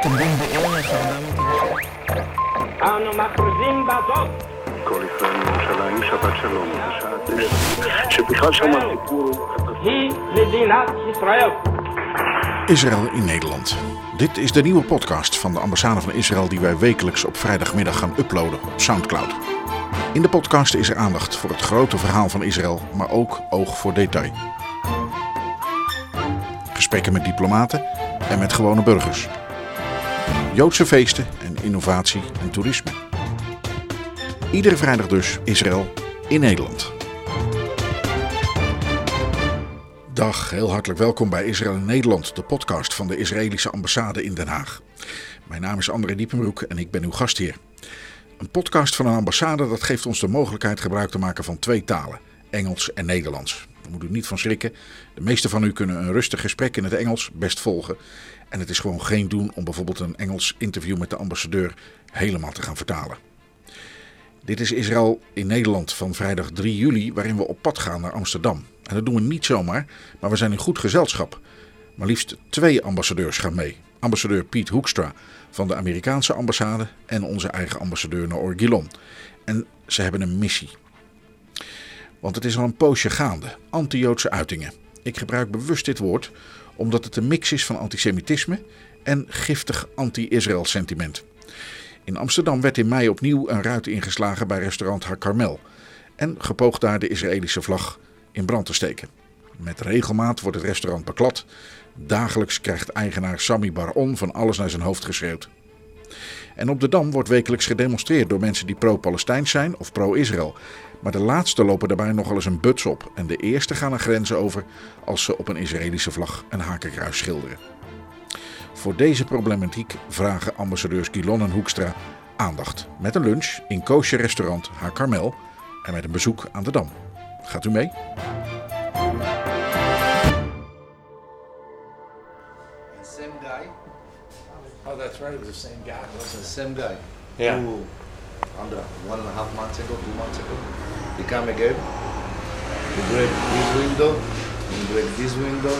אתם בין בערך 400 אנו מכריזים בזאת כל ישראל מירושלים, שבת שלום, בשעה תשע, שבכלל שם הסיפור הוא... היא מדינת ישראל. Israël in Nederland. Dit is de nieuwe podcast van de ambassade van Israël die wij wekelijks op vrijdagmiddag gaan uploaden op Soundcloud. In de podcast is er aandacht voor het grote verhaal van Israël, maar ook oog voor detail. Gesprekken met diplomaten en met gewone burgers. Joodse feesten en innovatie en toerisme. Iedere vrijdag dus Israël in Nederland. Dag, heel hartelijk welkom bij Israël in Nederland, de podcast van de Israëlische ambassade in Den Haag. Mijn naam is André Diepenbroek en ik ben uw gastheer. Een podcast van een ambassade dat geeft ons de mogelijkheid gebruik te maken van twee talen, Engels en Nederlands. Daar moet u niet van schrikken. De meeste van u kunnen een rustig gesprek in het Engels best volgen. En het is gewoon geen doen om bijvoorbeeld een Engels interview met de ambassadeur helemaal te gaan vertalen. Dit is Israël in Nederland van vrijdag 3 juli, waarin we op pad gaan naar Amsterdam. En dat doen we niet zomaar, maar we zijn in goed gezelschap. Maar liefst twee ambassadeurs gaan mee. Ambassadeur Piet Hoekstra van de Amerikaanse ambassade en onze eigen ambassadeur Naor Gilon. En ze hebben een missie. Want het is al een poosje gaande, anti-Joodse uitingen. Ik gebruik bewust dit woord omdat het een mix is van antisemitisme en giftig anti-Israël sentiment. In Amsterdam werd in mei opnieuw een ruit ingeslagen bij restaurant Har Carmel en gepoogd daar de Israëlische vlag in brand te steken. Met regelmaat wordt het restaurant beklad. Dagelijks krijgt eigenaar Sami Baron van alles naar zijn hoofd geschreeuwd. En op de Dam wordt wekelijks gedemonstreerd door mensen die pro-Palestijns zijn of pro-Israël. Maar de laatste lopen daarbij nogal eens een buts op. En de eerste gaan een grenzen over als ze op een Israëlische vlag een hakenkruis schilderen. Voor deze problematiek vragen ambassadeurs Gilon en Hoekstra aandacht. Met een lunch in kosher restaurant Haar Carmel en met een bezoek aan de Dam. Gaat u mee? Same guy. Oh, that's right. It was the same guy, wasn't the same guy. Yeah. Under one and a half months ago, two months ago, he come again. He break this window, he break this window,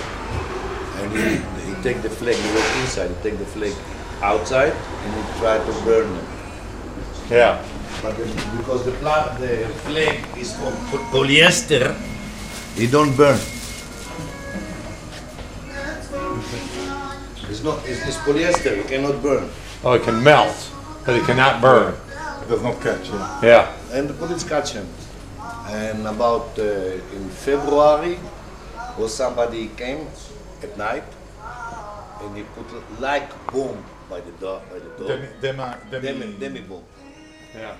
and he, he take the flag. He was inside. He take the flag outside, and he try to burn it. it? Yeah. But the, because the, pla- the flag is from polyester, it don't burn. It's not. It's, it's polyester. It cannot burn. Oh, it can melt, but it cannot burn. Does not catch, yeah. Yeah. and the police catch him. And about uh, in February, was somebody came at night, and he put like bomb by the door, by the door. Demi, demi, demi, Demi, demi bomb. Yeah.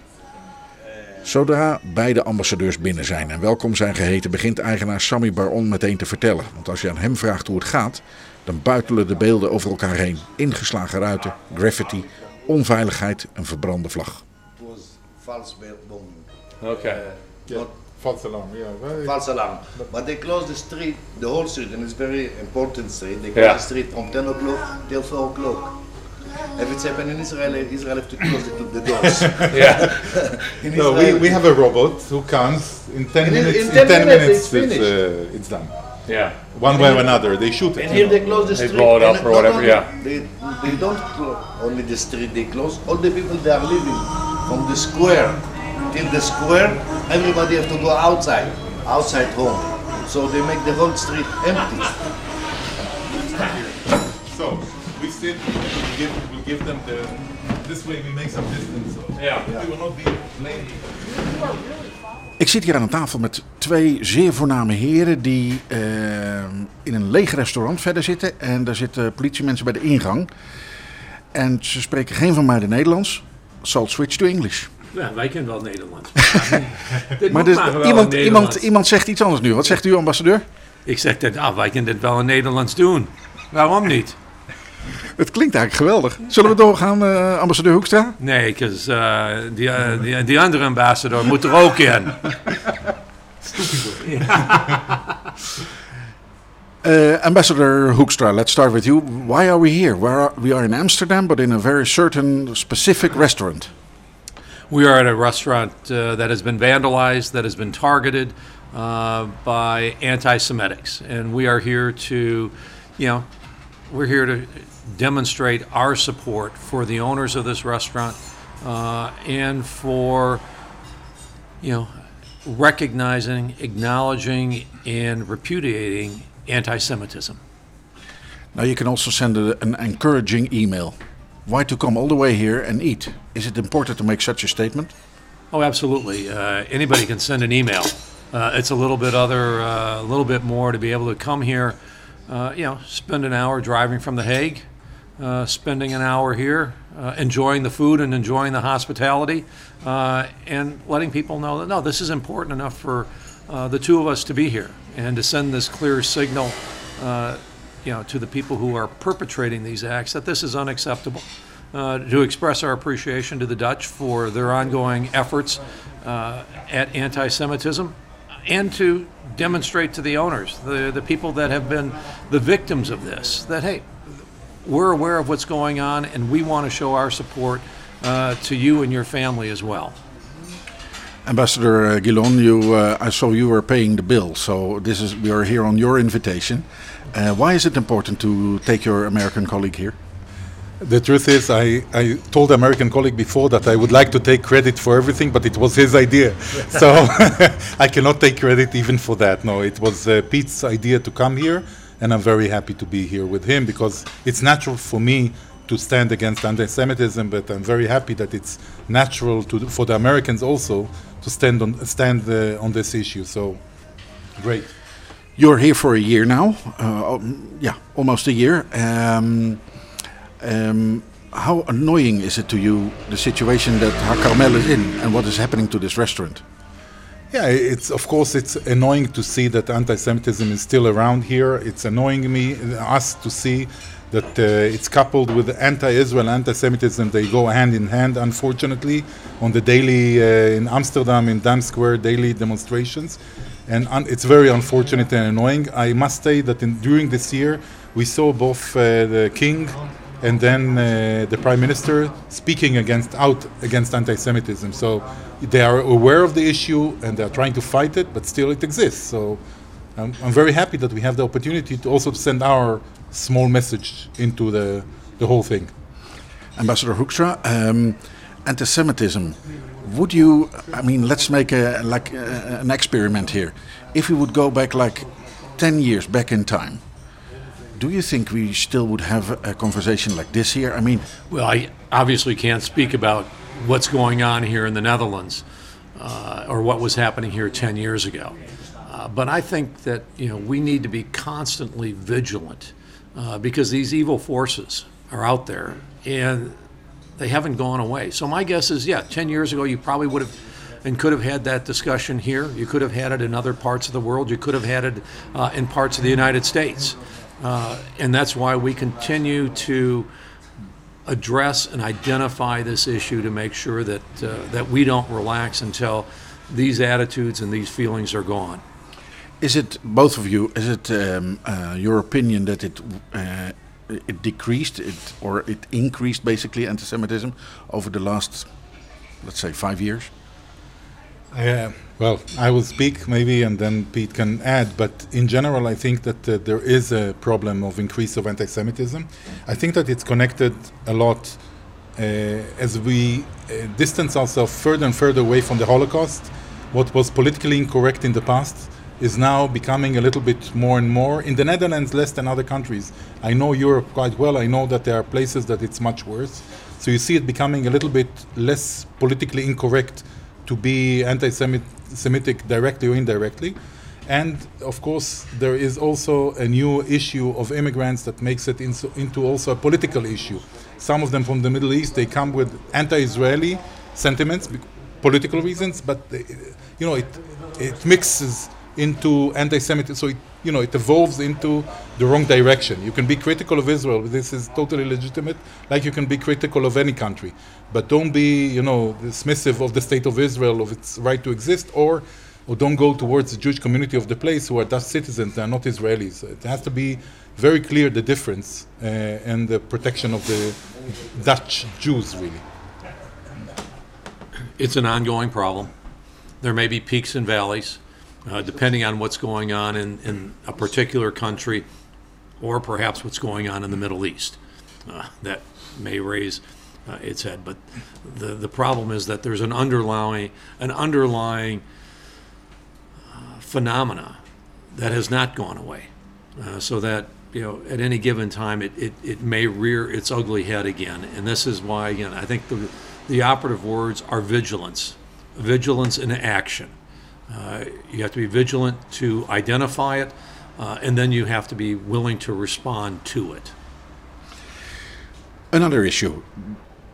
Zodra beide ambassadeurs binnen zijn en welkom zijn geheten, begint eigenaar Sami Baron meteen te vertellen. Want als je aan hem vraagt hoe het gaat, dan buitelen de beelden over elkaar heen. Ingeslagen ruiten, graffiti, onveiligheid, een verbrande vlag. It was false ba- bomb. Okay. Uh, not false alarm, yeah. Well, false alarm. But they close the street, the whole street, and it's very important street. They close Yeah. the street from 10 o'clock till 4 o'clock. If it's happening in Israel, Israel have to close the, the doors. Yeah. in No, we, Israel- we have a robot who comes in 10 In- in minutes. 10 minutes, minutes, it's finished. uh, it's done. Yeah. One way or another, they shoot it. And here know. they close the street. They street. blow it up or whatever, yeah. They, they don't close only the street, they close all the people they are living from the square till the square. Everybody have to go outside, outside home. So they make the whole street empty. So we still we give, we give them the. This way we make some distance. So Yeah. We will not be late. Ik zit hier aan een tafel met twee zeer voorname heren die eh, in een leeg restaurant verder zitten. En daar zitten politiemensen bij de ingang. En ze spreken geen van mij de Nederlands. Zal switch to English. Ja, wij kennen wel Nederlands. Maar dus, maar wel iemand, iemand, iemand zegt iets anders nu. Wat zegt u, ambassadeur? Ik zeg dat, ah, wij kunnen dit wel in Nederlands doen. Waarom niet? Het klinkt eigenlijk geweldig. Zullen we doorgaan, eh, ambassadeur Hoekstra? Nee, because, uh, die, eh, die, die andere ambassador moet er ook in. Uh, Ambassador Hoekstra, let's start with you. Why are we here? Are, we are in Amsterdam, but in a very certain specific restaurant. We are at a restaurant uh, that has been vandalized, that has been targeted uh, by anti Semitics. And we are here to, you know, we're here to demonstrate our support for the owners of this restaurant uh, and for, you know, recognizing, acknowledging, and repudiating anti-Semitism. Now you can also send a, an encouraging email. Why to come all the way here and eat? Is it important to make such a statement? Oh, absolutely. Uh, anybody can send an email. Uh, it's a little bit other, uh, a little bit more to be able to come here. Uh, you know, spend an hour driving from The Hague, uh, spending an hour here, uh, enjoying the food and enjoying the hospitality, uh, and letting people know that no, this is important enough for uh, the two of us to be here and to send this clear signal. Uh, you know, to the people who are perpetrating these acts, that this is unacceptable. Uh, to express our appreciation to the Dutch for their ongoing efforts uh, at anti-Semitism, and to demonstrate to the owners, the, the people that have been the victims of this, that hey, we're aware of what's going on, and we want to show our support uh, to you and your family as well. Ambassador uh, Gilon, you, uh, I saw you were paying the bill, so this is we are here on your invitation. Uh, why is it important to take your American colleague here? The truth is, I, I told the American colleague before that I would like to take credit for everything, but it was his idea. so I cannot take credit even for that. No, it was uh, Pete's idea to come here, and I'm very happy to be here with him because it's natural for me to stand against anti-Semitism, but I'm very happy that it's natural to, for the Americans also to stand on stand uh, on this issue. So, great. You're here for a year now. Uh, um, yeah, almost a year. Um, um, how annoying is it to you the situation that HaCarmel is in and what is happening to this restaurant? Yeah, it's of course it's annoying to see that anti-Semitism is still around here. It's annoying me us to see that uh, it's coupled with anti-Israel, anti-Semitism. They go hand in hand, unfortunately, on the daily uh, in Amsterdam in Dam Square daily demonstrations, and it's very unfortunate and annoying. I must say that in, during this year we saw both uh, the king and then uh, the prime minister speaking against out against anti-Semitism. So they are aware of the issue and they are trying to fight it, but still it exists. So I'm, I'm very happy that we have the opportunity to also send our small message into the the whole thing. Ambassador Hoekstra, um, anti-Semitism. Would you? I mean, let's make a like uh, an experiment here. If we would go back like ten years back in time, do you think we still would have a conversation like this here? I mean, Well, I obviously can't speak about what's going on here in the Netherlands uh, or what was happening here 10 years ago. Uh, but I think that you know we need to be constantly vigilant uh, because these evil forces are out there and they haven't gone away. So my guess is, yeah, 10 years ago you probably would have and could have had that discussion here. You could have had it in other parts of the world. You could have had it uh, in parts of the United States. Uh, and that's why we continue to address and identify this issue to make sure that, uh, that we don't relax until these attitudes and these feelings are gone. is it both of you? Is it um, uh, your opinion that it uh, it decreased it or it increased basically anti-Semitism over the last, let's say, five years? Uh, well, I will speak maybe, and then Pete can add. But in general, I think that uh, there is a problem of increase of anti-Semitism. I think that it's connected a lot uh, as we uh, distance ourselves further and further away from the Holocaust. What was politically incorrect in the past is now becoming a little bit more and more. In the Netherlands, less than other countries. I know Europe quite well. I know that there are places that it's much worse. So you see it becoming a little bit less politically incorrect to be anti-Semitic directly or indirectly. And of course, there is also a new issue of immigrants that makes it into, also a political issue. Some of them from the Middle East, they come with anti-Israeli sentiments, political reasons, but they, you know it it mixes into anti-Semitism. So it, you know it evolves into the wrong direction. You can be critical of Israel. This is totally legitimate. Like you can be critical of any country, but don't be you know dismissive of the state of Israel of its right to exist, or or don't go towards the Jewish community of the place who are Dutch citizens. They are not Israelis. It has to be very clear the difference uh, and the protection of the Dutch Jews really. It's an ongoing problem. There may be peaks and valleys, uh, depending on what's going on in, in a particular country or perhaps what's going on in the Middle East. uh, that may raise uh, its head. But the, the problem is that there's an underlying, an underlying uh, phenomena that has not gone away. Uh, so that, you know, at any given time, it, it, it may rear its ugly head again. And this is why, again, I think the, the operative words are vigilance, vigilance in action. Uh, you have to be vigilant to identify it, uh, and then you have to be willing to respond to it. Another issue.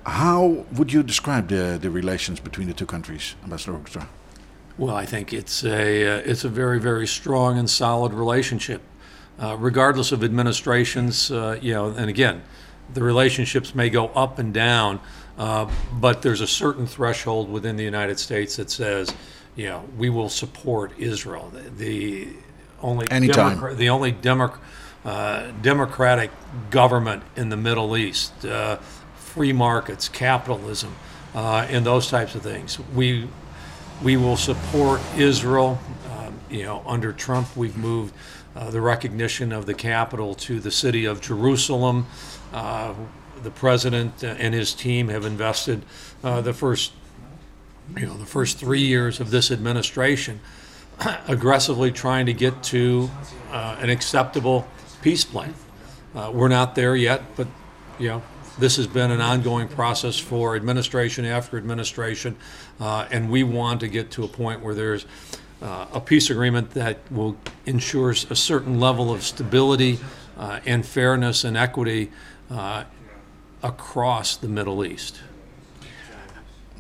How would you describe the, the relations between the two countries, Ambassador Hoekstra? Well, I think it's a uh, it's a very very strong and solid relationship, uh, regardless of administrations. Uh, you know, and again, the relationships may go up and down, uh, but there's a certain threshold within the United States that says, you know, we will support Israel. The, the only Anytime. Democra- the only Democ- uh, democratic government in the Middle East, uh, free markets, capitalism, uh, and those types of things. We we will support Israel. Um, you know, under Trump, we've moved uh, the recognition of the capital to the city of Jerusalem. Uh, the president and his team have invested uh, the first, you know, the first three years of this administration aggressively trying to get to uh, an acceptable peace plan. Uh, we're not there yet, but you know, this has been an ongoing process for administration after administration, uh, and we want to get to a point where there's uh, a peace agreement that will ensure a certain level of stability uh, and fairness and equity uh, across the Middle East.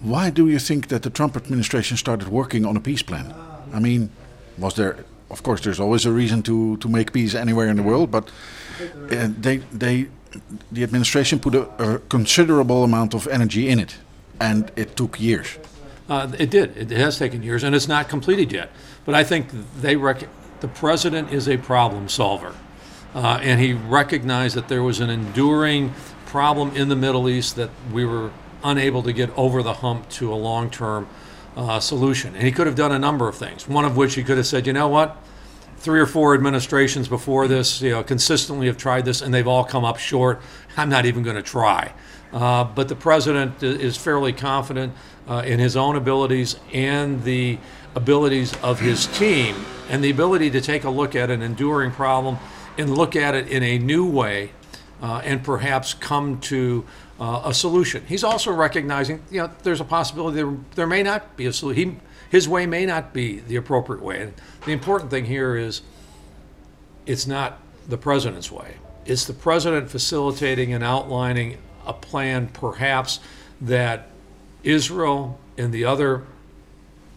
Why do you think that the Trump administration started working on a peace plan? I mean, was there, of course, there's always a reason to, to make peace anywhere in the world, but uh, they, they, the administration put a, a considerable amount of energy in it, and it took years. Uh, it did. It has taken years, and it's not completed yet. But I think they rec- the president is a problem solver, uh, and he recognized that there was an enduring problem in the Middle East that we were unable to get over the hump to a long-term uh, solution. And he could have done a number of things. One of which he could have said, you know what, three or four administrations before this, you know, consistently have tried this, and they've all come up short. I'm not even going to try. Uh, but the president is fairly confident uh, in his own abilities and the abilities of his team, and the ability to take a look at an enduring problem and look at it in a new way, uh, and perhaps come to uh, a solution. He's also recognizing, you know, there's a possibility there, there may not be a solution. His way may not be the appropriate way. And the important thing here is it's not the president's way. It's the president facilitating and outlining a plan, perhaps, that Israel and the other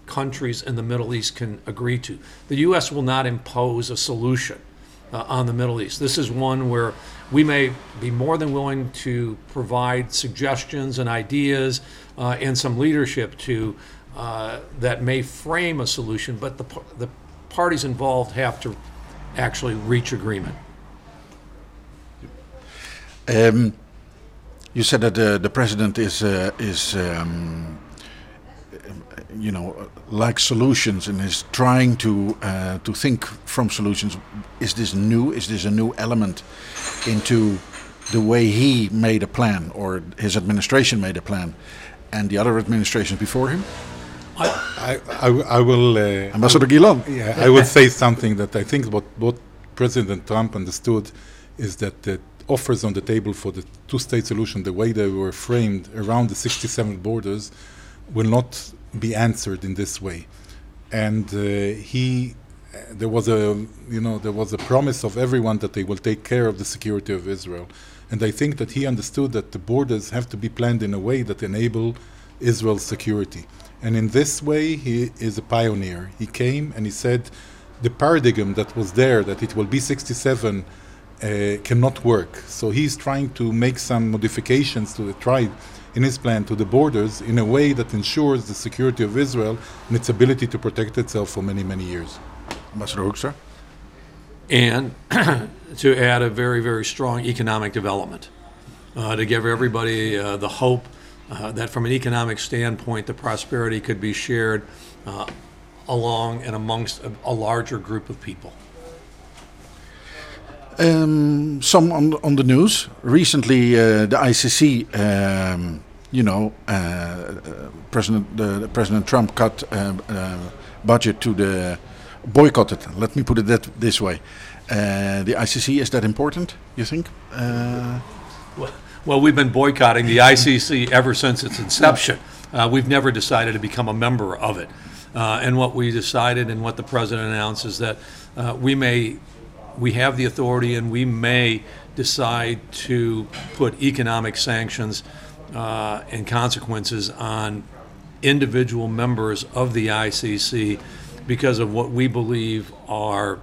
countries in the Middle East can agree to. The U.S. will not impose a solution uh, on the Middle East. This is one where we may be more than willing to provide suggestions and ideas uh, and some leadership to uh, that may frame a solution, but the, the parties involved have to actually reach agreement. Um, you said that the, the president is uh, is um, you know like solutions and is trying to uh, to think from solutions. Is this new? Is this a new element into the way he made a plan or his administration made a plan, and the other administrations before him? I, I, I will. Uh, Ambassador Gilon. Yeah, I will say something that I think what what President Trump understood is that the offers on the table for the two-state solution, the way they were framed around the 67 borders, will not be answered in this way. And uh, he, there was a, you know, there was a promise of everyone that they will take care of the security of Israel. And I think that he understood that the borders have to be planned in a way that enable Israel's security. And in this way, he is a pioneer. He came and he said, the paradigm that was there, that it will be 67, uh, cannot work. So he's trying to make some modifications to the tribe in his plan to the borders in a way that ensures the security of Israel and its ability to protect itself for many, many years. Ambassador Hoekstra. and to add a very, very strong economic development, uh, to give everybody uh, the hope uh, that from an economic standpoint, the prosperity could be shared uh, along and amongst a, a larger group of people. Um, some on the, on the news recently, uh, the ICC, um, you know, uh, President the, President Trump cut budget to the boycotted. Let me put it that this way. The ICC is that important? You think? Uh, Well, we've been boycotting the ICC ever since its inception. We've never decided to become a member of it. And what we decided and what the president announced is that we may, we have the authority and we may decide to put economic sanctions uh, and consequences on individual members of the ICC because of what we believe are,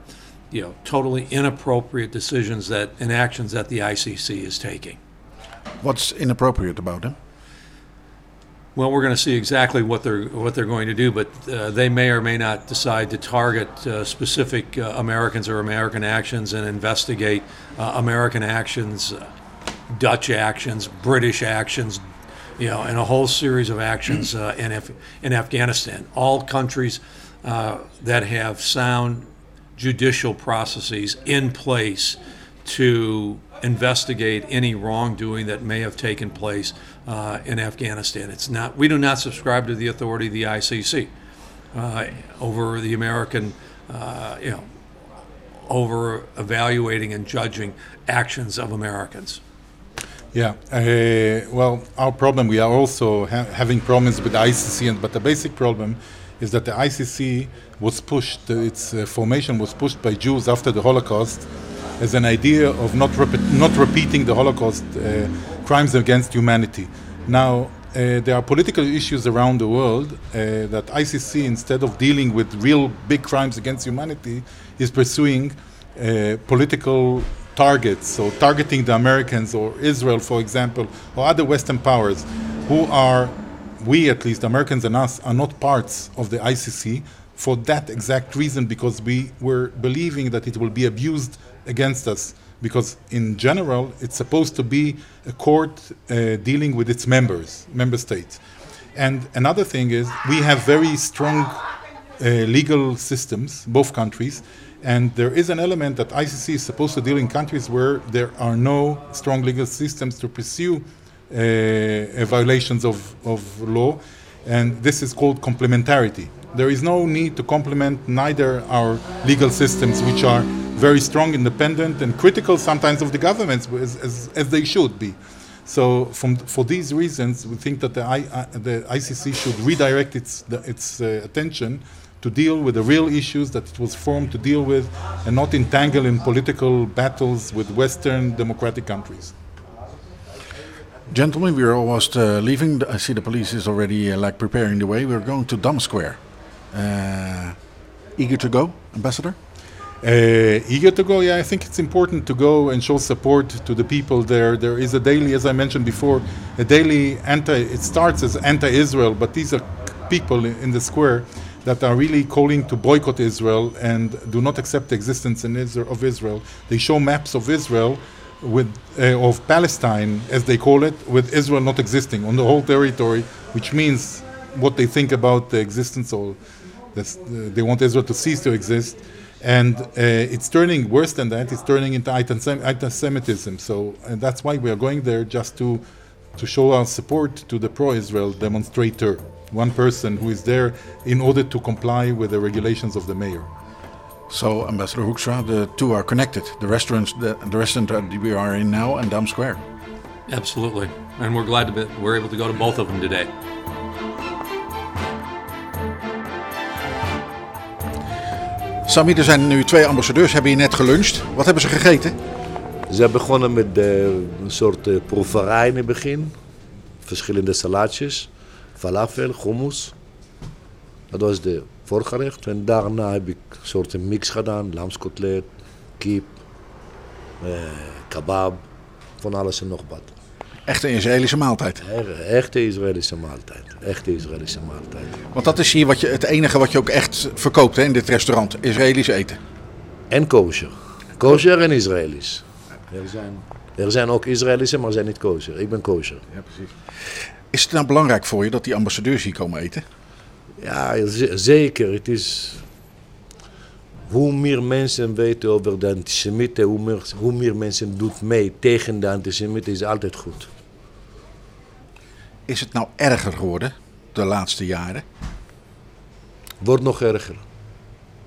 you know, totally inappropriate decisions that, and actions that the ICC is taking. what's inappropriate about them? Well, we're going to see exactly what they're what they're going to do, but uh, they may or may not decide to target uh, specific uh, Americans or American actions and investigate uh, American actions, uh, Dutch actions, British actions, you know, and a whole series of actions uh, in Af- in Afghanistan. All countries that have sound judicial processes in place to investigate any wrongdoing that may have taken place uh, in Afghanistan. It's not, we do not subscribe to the authority of the ICC uh, over the American, uh, you know, over evaluating and judging actions of Americans. Yeah, uh, well, our problem, we are also ha- having problems with the ICC, and, but the basic problem is that the ICC was pushed, its uh, formation was pushed by Jews after the Holocaust as an idea of not, not repeating the Holocaust uh, crimes against humanity. Now, uh, there are political issues around the world uh, that ICC, instead of dealing with real big crimes against humanity, is pursuing uh, political targets, so targeting the Americans or Israel, for example, or other Western powers who are, we at least, Americans and us, are not parts of the ICC for that exact reason because we were believing that it will be abused against us. Because in general, it's supposed to be a court uh, dealing with its members, member states. And another thing is, we have very strong uh, legal systems, both countries, and there is an element that ICC is supposed to deal in countries where there are no strong legal systems to pursue uh, violations of, of law, and this is called complementarity. There is no need to complement neither our legal systems, which are very strong, independent, and critical sometimes of the governments, as, as, as they should be. So, from, for these reasons, we think that the, I, uh, the ICC should redirect its, the, its uh, attention to deal with the real issues that it was formed to deal with and not entangle in political battles with Western democratic countries. Gentlemen, we're almost uh, leaving. I see the police is already uh, like preparing the way. We're going to Dam Square. Uh, eager to go, Ambassador? Uh, eager to go, yeah, I think it's important to go and show support to the people there. There is a daily, as I mentioned before, a daily anti, it starts as anti Israel, but these are people in the square that are really calling to boycott Israel and do not accept the existence in Israel, of Israel. They show maps of Israel with uh, of Palestine, as they call it, with Israel not existing on the whole territory, which means what they think about the existence or uh, they want Israel to cease to exist. And uh, it's turning worse than that. It's turning into anti-Semitism. So and that's why we are going there just to to show our support to the pro-Israel demonstrator, one person who is there in order to comply with the regulations of the mayor. So, Ambassador Hoekstra, the two are connected. The restaurants, the, the restaurant that we are in now, and Dam Square. Absolutely. And we're glad to be, we're able to go to both of them today. Sami, er zijn nu twee ambassadeurs, hebben hier net geluncht. Wat hebben ze gegeten? Ze begonnen met eh, een soort eh, proeverij in het begin. Verschillende salaatjes, falafel, hummus. Dat was de voorgerecht. En daarna heb ik een soort mix gedaan. Lamskotlet, kip, eh, kebab, van alles en nog wat. Echte Israëlische maaltijd. Echt- Echte Israëlische maaltijd. Echte Israëlische maaltijd. Want dat is hier wat je, het enige wat je ook echt verkoopt hè, in dit restaurant. Israëlisch eten. En kosher. Kosher en Israëlisch. Er zijn, er zijn ook Israëlische, maar zijn niet kosher. Ik ben kosher. Ja, precies. Is het nou belangrijk voor je dat die ambassadeurs hier komen eten? Ja, zeker. Het is hoe meer mensen weten over de antisemieten, hoe meer, hoe meer mensen doen mee tegen de antisemieten, is altijd goed. Is het nou erger geworden de laatste jaren? Wordt nog erger.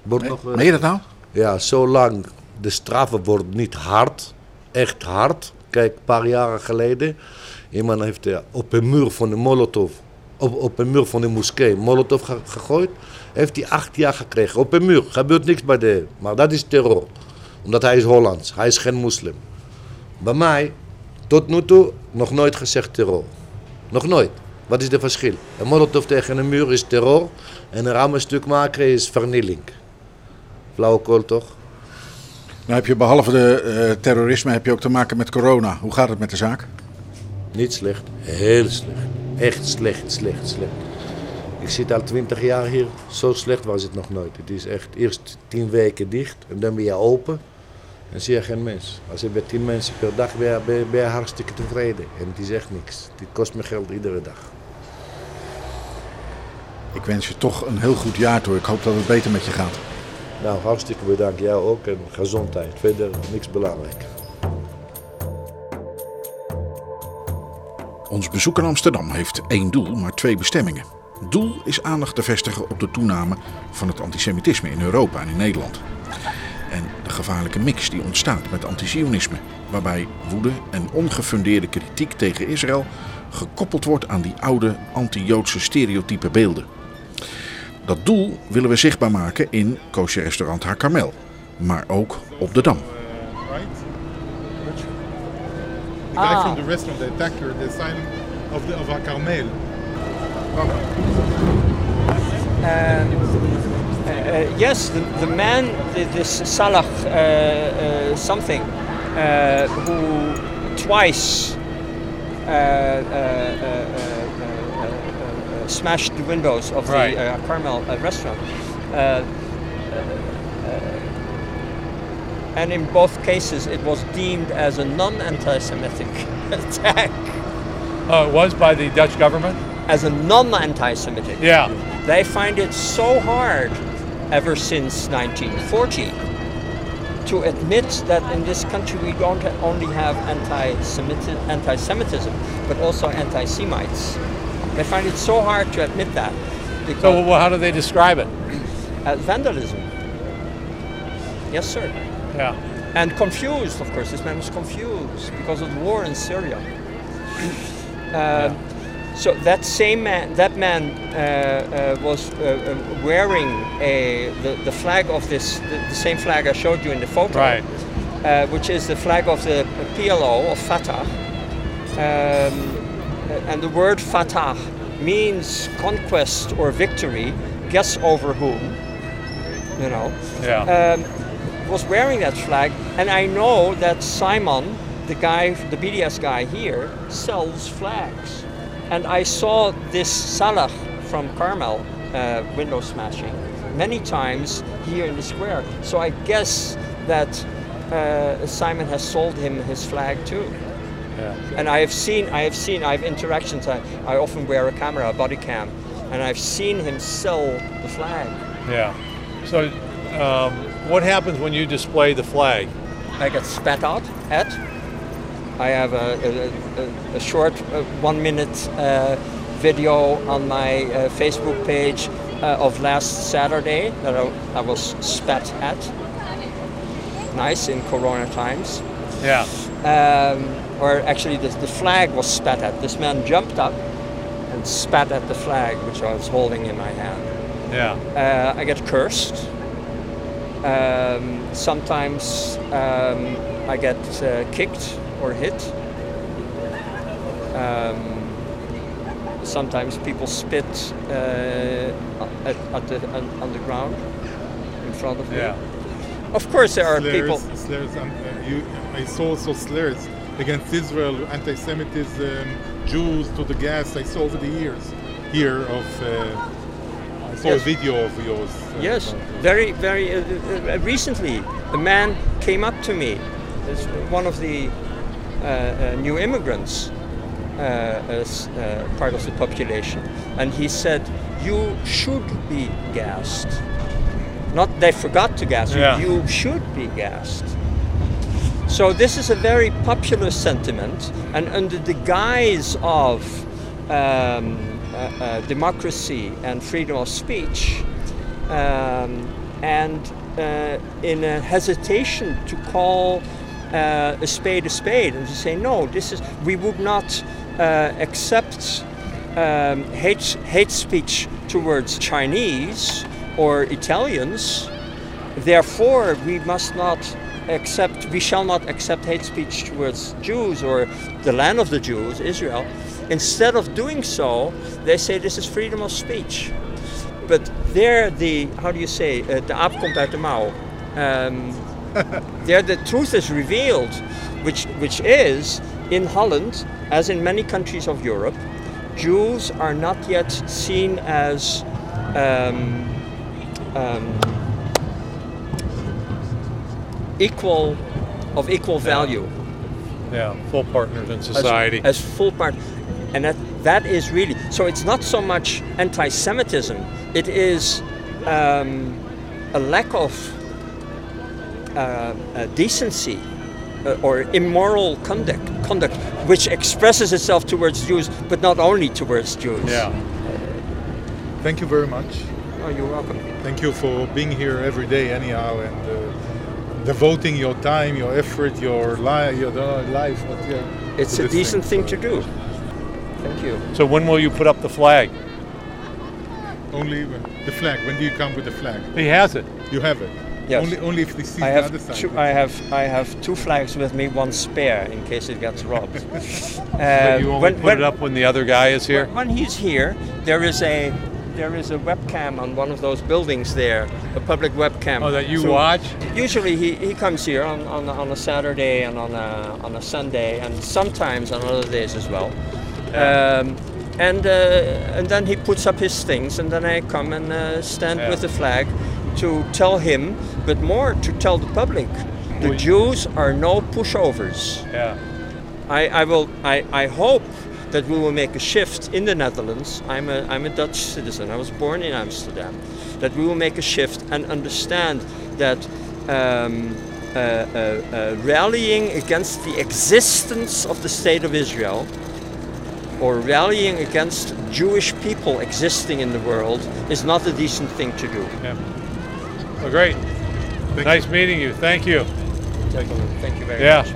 Wordt nog Meen je dat nou? Ja, zolang de straffen wordt niet hard, echt hard. Kijk, een paar jaren geleden, iemand heeft eh, op een muur van de Molotov, op, op een muur van de moskee, Molotov ge- gegooid. Heeft hij acht jaar gekregen. Op een muur, gebeurt niks bij de. Maar dat is terror. Omdat hij is Hollands, hij is geen moslim. Bij mij, tot nu toe, nog nooit gezegd terror. Nog nooit. Wat is het verschil? Een molotov tegen een muur is terror en een rammenstuk maken is vernieling. Flauwekul toch? Nou heb je behalve de eh, terrorisme heb je ook te maken met corona. Hoe gaat het met de zaak? Niet slecht, heel slecht. Echt slecht, slecht, slecht. Ik zit al twintig jaar hier, zo slecht was het nog nooit. Het is echt eerst tien weken dicht en dan ben je open en zie je geen mens. Als je bij tien mensen per dag ben ben ben je hartstikke tevreden. En het is echt niks. Dit kost me geld iedere dag. Ik wens je toch een heel goed jaar toe. Ik hoop dat het beter met je gaat. Nou, hartstikke bedankt. Jou ook en gezondheid. Verder niks belangrijk. Ons bezoek aan Amsterdam heeft één doel, maar twee bestemmingen. Doel is aandacht te vestigen op de toename van het antisemitisme in Europa en in Nederland. En de gevaarlijke mix die ontstaat met antisionisme, waarbij woede en ongefundeerde kritiek tegen Israël gekoppeld wordt aan die oude anti-Joodse stereotype beelden. Dat doel willen we zichtbaar maken in kosher restaurant Hakarmel, maar ook op de Dam. right? The guy from the restaurant, the attacker, the sign of the of Carmel. Uh, uh, yes, the, the man, th- this Salah uh, uh, something, uh, who twice uh, uh, uh, uh, uh, uh, uh, smashed the windows of Right. the uh, Carmel uh, restaurant. And in both cases, it was deemed as a non-anti-Semitic attack, Oh, it was by the Dutch government? as a non-anti-Semitic. Yeah. They find it so hard ever since 1940 to admit that in this country we don't only have anti-Semitism, anti-Semitism but also anti-Semites. They find it so hard to admit that because So, well, how do they describe it? as vandalism. Yes, sir. Yeah. And confused, of course. This man was confused because of the war in Syria. Um, So that same man, that man uh, uh, was uh, uh, wearing a the, the flag of this, the, the same flag I showed you in the photo, Right. uh, which is the flag of the PLO of Fatah. Um, and the word Fatah means conquest or victory. Guess over whom? You know Yeah. um, was wearing that flag, and I know that Simon, the guy, the BDS guy here, sells flags. And I saw this Salah from Carmel uh, window smashing many times here in the square. So I guess that uh, Simon has sold him his flag too. Yeah. And I have seen, I have seen, I have interactions. I, I often wear a camera, a body cam, and I've seen him sell the flag. Yeah. So, um, what happens when you display the flag? I get spat out at. I have a, a, a, short uh, one minute uh, video on my uh, Facebook page uh, of last Saturday that I, I was spat at. Nice in Corona times. Yeah. Um, or actually, the, the flag was spat at. This man jumped up and spat at the flag which I was holding in my hand. Yeah. Uh, I get cursed. Um, sometimes um, I get uh, kicked or hit. Um, sometimes people spit uh, at, at the, on, on the ground in front of me. Yeah. Of course, there are slurs, people. Slurs, uh, you, I saw also slurs against Israel, anti-Semitism, Jews to the gas. I saw over the years here of. Uh, I saw Yes. a video of yours. uh, Yes, very, very uh, uh, recently, a man came up to me, it's one of the new immigrants, uh, as uh, part of the population, and he said, "You should be gassed." Not they forgot to gas you. Yeah. You should be gassed. So this is a very popular sentiment, and under the guise of um, uh, uh, democracy and freedom of speech, um, and uh, in a hesitation to call uh, a spade a spade and to say no, this is we would not uh, accept um, hate hate speech towards Chinese or Italians. Therefore, we must not accept, we shall not accept hate speech towards Jews or the land of the Jews, Israel. Instead of doing so, they say this is freedom of speech. But there, the how do you say, uh, the aap uit de mouw. Um, there, the truth is revealed, which which is in Holland, as in many countries of Europe, Jews are not yet seen as um, um, equal of equal value Yeah, full partners in society. as, full part and that that is really so it's not so much anti-semitism it is um, a lack of decency uh, or immoral conduct conduct which expresses itself towards Jews but not only towards Jews yeah. Thank you very much. oh you're welcome Thank you for being here every day, anyhow, and uh, devoting your time, your effort, your, li- your uh, life. But, yeah, it's a this decent thing so to do thank you So when will you put up the flag? Only when- the flag. When do you come with the flag? He has it. You have it. Yes. Only, only if they see I the have other side. two, I have I have two flags with me, one spare in case it gets robbed. Uh, But you only put it up when the other guy is here? When he's here, there is a there is a webcam on one of those buildings there, a public webcam. Oh, that you So watch? Usually he, he comes here on, on, on a Saturday and on a, on a Sunday and sometimes on other days as well. Um, and uh, and then he puts up his things and then I come and uh, stand Yeah. with the flag to tell him, but more to tell the public, the Jews are no pushovers. Yeah. I, I will I, I hope that we will make a shift in the Netherlands. I'm a I'm a Dutch citizen. I was born in Amsterdam. That we will make a shift and understand that um, uh, uh, uh, rallying against the existence of the state of Israel or rallying against Jewish people existing in the world is not a decent thing to do. Yeah. Well, great. nice meeting you. Thank you. Gentlemen, thank you very Yeah. much.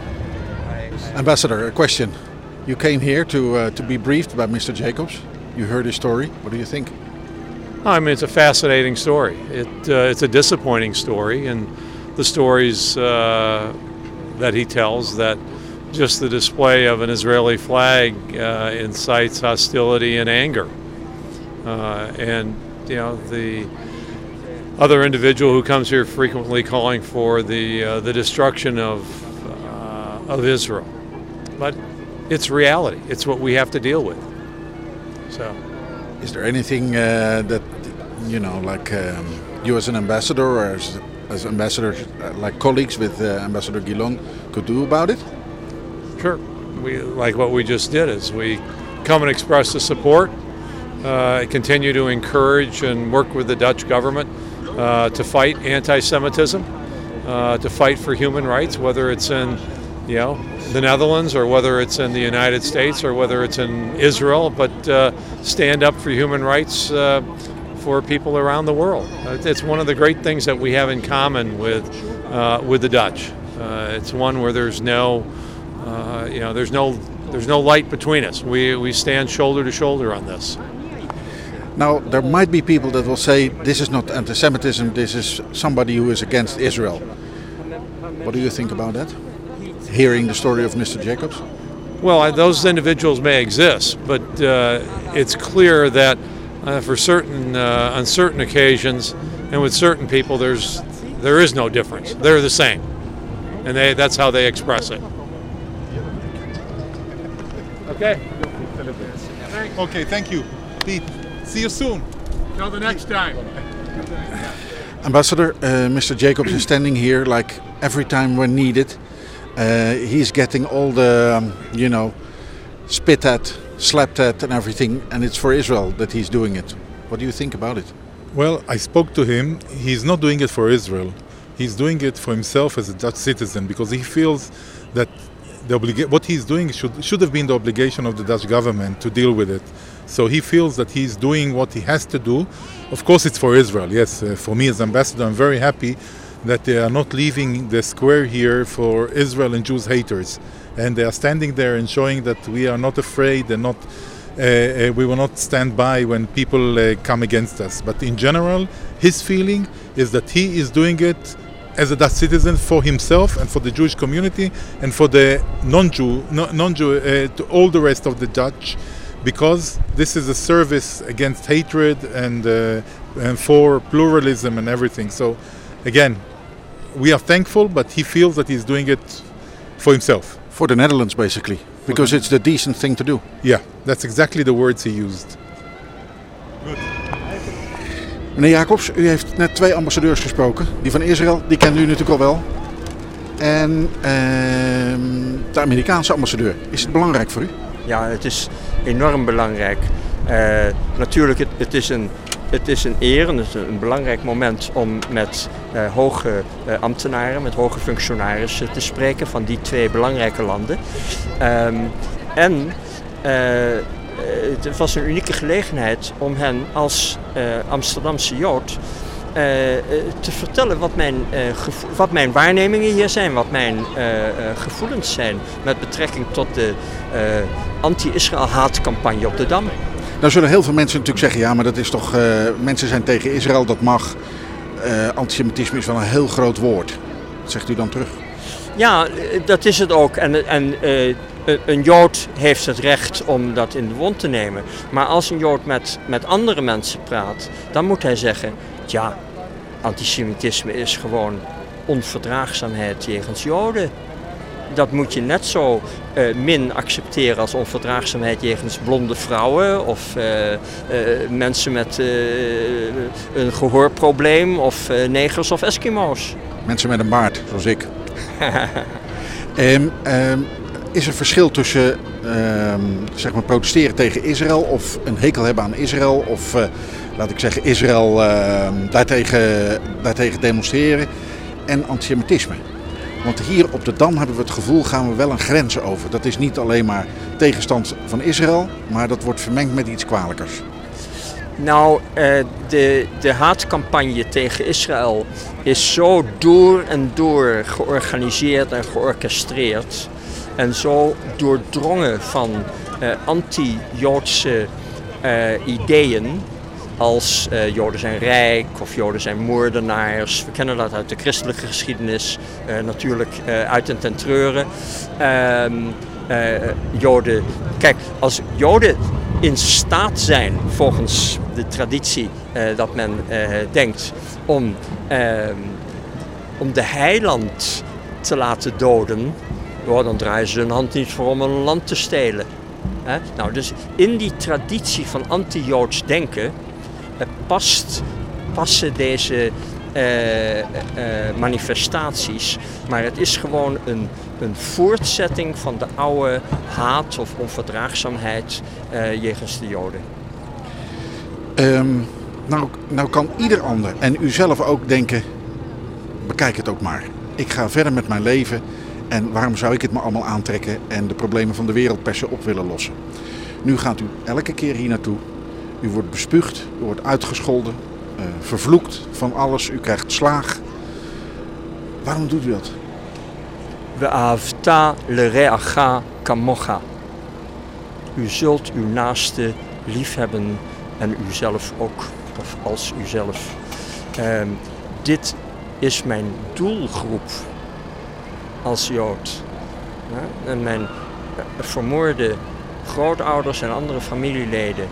I- Ambassador, a question. You came here to uh, to be briefed by Mr. Jacobs. You heard his story. What do you think? I mean, it's a fascinating story. It, uh, it's a disappointing story, and the stories uh, that he tells that just the display of an Israeli flag uh, incites hostility and anger. Uh, and, you know, the other individual who comes here frequently calling for the, uh, the destruction of, uh, of Israel. But it's reality, it's what we have to deal with. So. Is there anything uh, that you know, like um, you as an ambassador or as, as ambassador, uh, like colleagues with uh, Ambassador Gilon, could do about it? Sure. We like what we just did is we come and express the support, uh, continue to encourage and work with the Dutch government uh, to fight anti-Semitism, uh, to fight for human rights, whether it's in you know the Netherlands or whether it's in the United States or whether it's in Israel, but uh, stand up for human rights. Uh, for people around the world, it's one of the great things that we have in common with uh, with the Dutch. Uh, it's one where there's no you know, there's no there's no light between us. We we stand shoulder to shoulder on this. Now, there might be people that will say this is not anti-Semitism. This is somebody who is against Israel. What do you think about that? Hearing the story of Mr. Jacobs. Well, I- those individuals may exist, but uh, it's clear that uh, for certain uh, on certain occasions and with certain people, there's there is no difference. They're the same, and they that's how they express it. Okay. Okay, thank you. Pete, see you soon. Till the next time. Ambassador, uh, Mr. Jacobs is standing here like every time when needed. Uh, he's getting all the, um, you know, spit at, slapped at, and everything, and it's for Israel that he's doing it. What do you think about it? Well, I spoke to him. He's not doing it for Israel. He's doing it for himself as a Dutch citizen because he feels that the what he's doing should should have been the obligation of the Dutch government to deal with it. So he feels that he's doing what he has to do. Of course, it's for Israel. Yes, uh, for me as ambassador, I'm very happy that they are not leaving the square here for Israel and Jews haters, and they are standing there and showing that we are not afraid and not. Uh, uh, we will not stand by when people uh, come against us. But in general, his feeling is that he is doing it as a Dutch citizen for himself and for the Jewish community and for the non-Jew, non-Jew, uh, to all the rest of the Dutch, because this is a service against hatred and uh, and for pluralism and everything. So, again, we are thankful, but he feels that he's doing it for himself. For the Netherlands, basically. Because it's the decent thing to do. Yeah, that's exactly the words he used. Meneer Jacobs, u heeft net twee ambassadeurs gesproken. Die van Israël, die kent u natuurlijk al wel. En ehm, de Amerikaanse ambassadeur. Is het belangrijk voor u? Ja, het is enorm belangrijk. Eh, natuurlijk, het, is een, het is een eer en het is een belangrijk moment om met eh, hoge eh, ambtenaren, met hoge functionarissen te spreken van die twee belangrijke landen. Ehm, en het was een unieke gelegenheid om hen als Amsterdamse Jood eh, eh, te vertellen wat mijn, eh, wat mijn waarnemingen hier zijn, wat mijn gevoelens zijn met betrekking tot de anti-Israël haatcampagne op de Dam. Nou zullen heel veel mensen natuurlijk zeggen, ja, maar dat is toch, mensen zijn tegen Israël, dat mag. Antisemitisme is wel een heel groot woord. Wat zegt u dan terug? Ja, dat is het ook. En, en een- een Jood heeft het recht om dat in de wond te nemen. Maar als een Jood met, met andere mensen praat, dan moet hij zeggen: ja, antisemitisme is gewoon onverdraagzaamheid jegens Joden. Dat moet je net zo eh, min accepteren als onverdraagzaamheid jegens blonde vrouwen of eh, eh, mensen met een gehoorprobleem of negers of Eskimo's. Mensen met een baard, zoals ik. Ehm, is er verschil tussen ehm, zeg maar protesteren tegen Israël of een hekel hebben aan Israël of laat ik zeggen Israël ehm, daartegen, daartegen demonstreren en antisemitisme? Want hier op de Dam hebben we het gevoel gaan we wel een grens over. Dat is niet alleen maar tegenstand van Israël, maar dat wordt vermengd met iets kwalijkers. Nou, eh, de, de haatcampagne tegen Israël is zo door en door georganiseerd en georchestreerd. En zo doordrongen van eh, anti-Joodse eh, ideeën. Als eh, Joden zijn rijk of Joden zijn moordenaars. We kennen dat uit de christelijke geschiedenis, eh, natuurlijk eh, uit en ten treuren. Ehm, eh, Joden. Kijk, als Joden in staat zijn, volgens de traditie dat men denkt, om, ehm, om de heiland te laten doden, dan draaien ze hun hand niet voor om een land te stelen. Nou, dus in die traditie van anti-Joods denken past, passen deze eh, eh, manifestaties. Maar het is gewoon een, een voortzetting van de oude haat of onverdraagzaamheid eh, jegens de Joden. Ehm, nou, nou kan ieder ander en u zelf ook denken, bekijk het ook maar. Ik ga verder met mijn leven en waarom zou ik het me allemaal aantrekken en de problemen van de wereld per se op willen lossen. Nu gaat u elke keer hier naartoe. U wordt bespuugd, u wordt uitgescholden, eh, vervloekt van alles, u krijgt slaag. Waarom doet u dat? Ve'avta lereacha kamocha. U zult uw naaste liefhebben en uzelf ook, of als uzelf. Ehm, dit is mijn doelgroep als Jood. En mijn eh, vermoorde grootouders en andere familieleden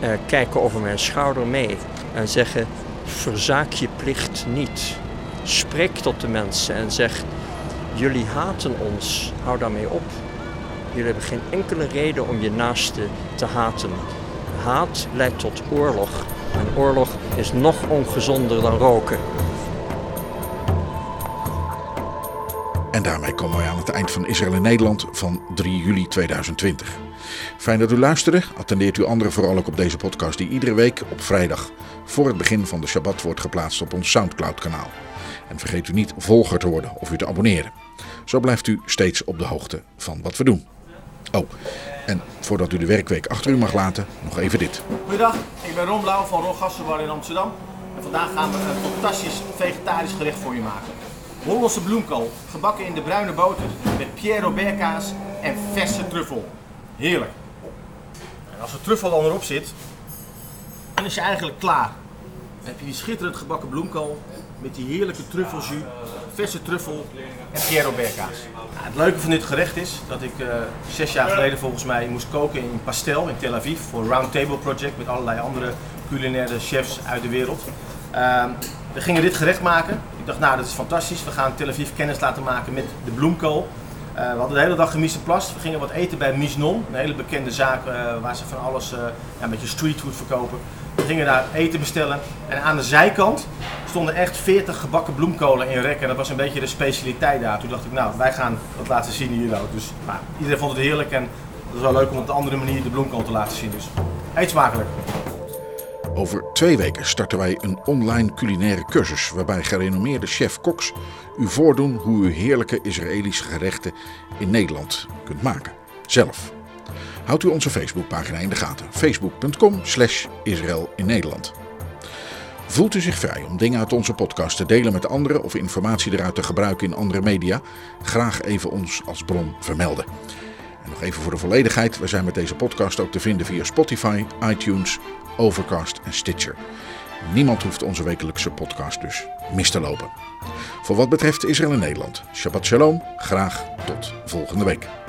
eh, kijken over mijn schouder mee en zeggen: verzaak je plicht niet. Spreek tot de mensen en zeg: jullie haten ons, hou daarmee op. Jullie hebben geen enkele reden om je naaste te haten. Haat leidt tot oorlog. En oorlog is nog ongezonder dan roken. En daarmee komen wij aan het eind van Israël in Nederland van 3 juli 2020. Fijn dat u luisterde. Attendeert u anderen vooral ook op deze podcast die iedere week op vrijdag voor het begin van de Shabbat wordt geplaatst op ons Soundcloud kanaal. En vergeet u niet volger te worden of u te abonneren. Zo blijft u steeds op de hoogte van wat we doen. Oh, en voordat u de werkweek achter u mag laten, nog even dit. Goedendag, ik ben Ron Blauw van Ron Gassenbar in Amsterdam. En vandaag gaan we een fantastisch vegetarisch gerecht voor je maken. Hollandse bloemkool, gebakken in de bruine boter met Pierre Robert kaas en verse truffel. Heerlijk. En als de truffel dan erop zit, dan is je eigenlijk klaar. Dan heb je die schitterend gebakken bloemkool met die heerlijke truffeljus, verse truffel en Robert kaas. Nou, het leuke van dit gerecht is dat ik eh, zes jaar geleden volgens mij moest koken in Pastel in Tel Aviv voor Round Table Project met allerlei andere culinaire chefs uit de wereld. Ehm, we gingen dit gerecht maken. Ik dacht, nou dat is fantastisch. We gaan Tel Aviv kennis laten maken met de bloemkool. Uh, we hadden de hele dag gemiste plast. We gingen wat eten bij Misnon, een hele bekende zaak uh, waar ze van alles ja, een beetje streetfood verkopen. We gingen daar eten bestellen en aan de zijkant stonden echt 40 gebakken bloemkolen in rekken. En dat was een beetje de specialiteit daar. Toen dacht ik, nou, wij gaan dat laten zien hier ook. Dus iedereen vond het heerlijk en het was wel leuk om op een andere manier de bloemkool te laten zien. Dus eet smakelijk. Over twee weken starten wij een online culinaire cursus waarbij gerenommeerde chef-koks u voordoen hoe u heerlijke Israëlische gerechten in Nederland kunt maken. Zelf. Houdt u onze Facebookpagina in de gaten. Facebook.com slash Israël in Nederland. Voelt u zich vrij om dingen uit onze podcast te delen met anderen of informatie eruit te gebruiken in andere media? Graag even ons als bron vermelden. En nog even voor de volledigheid, we zijn met deze podcast ook te vinden via Spotify, iTunes, Overcast en Stitcher. Niemand hoeft onze wekelijkse podcast dus mis te lopen. Voor wat betreft Israël en Nederland, Shabbat Shalom, graag tot volgende week.